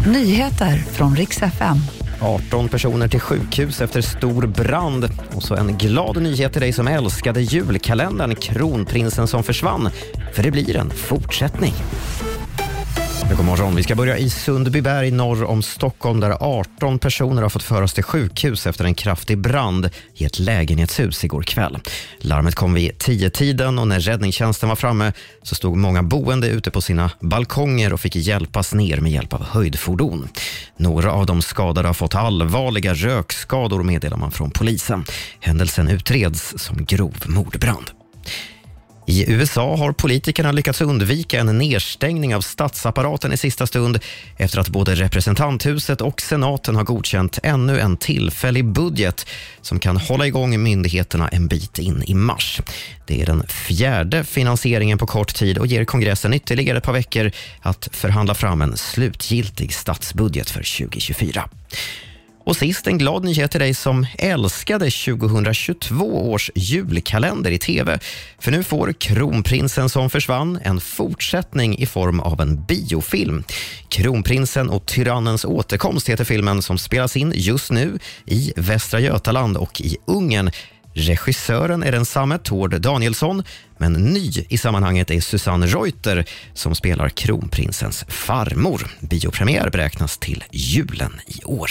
Nyheter från riks FM. 18 personer till sjukhus efter stor brand. Och så en glad nyhet till dig som älskade julkalendern Kronprinsen som försvann. För det blir en fortsättning. God morgon. Vi ska börja i Sundbyberg norr om Stockholm där 18 personer har fått föras till sjukhus efter en kraftig brand i ett lägenhetshus igår kväll. Larmet kom vid 10-tiden och när räddningstjänsten var framme så stod många boende ute på sina balkonger och fick hjälpas ner med hjälp av höjdfordon. Några av de skadade har fått allvarliga rökskador meddelar man från polisen. Händelsen utreds som grov mordbrand. I USA har politikerna lyckats undvika en nedstängning av statsapparaten i sista stund efter att både representanthuset och senaten har godkänt ännu en tillfällig budget som kan hålla igång myndigheterna en bit in i mars. Det är den fjärde finansieringen på kort tid och ger kongressen ytterligare ett par veckor att förhandla fram en slutgiltig statsbudget för 2024. Och sist en glad nyhet till dig som älskade 2022 års julkalender i tv. För nu får Kronprinsen som försvann en fortsättning i form av en biofilm. Kronprinsen och tyrannens återkomst heter filmen som spelas in just nu i Västra Götaland och i Ungern. Regissören är densamme, Tord Danielsson, men ny i sammanhanget är Susanne Reuter som spelar kronprinsens farmor. Biopremiär beräknas till julen i år.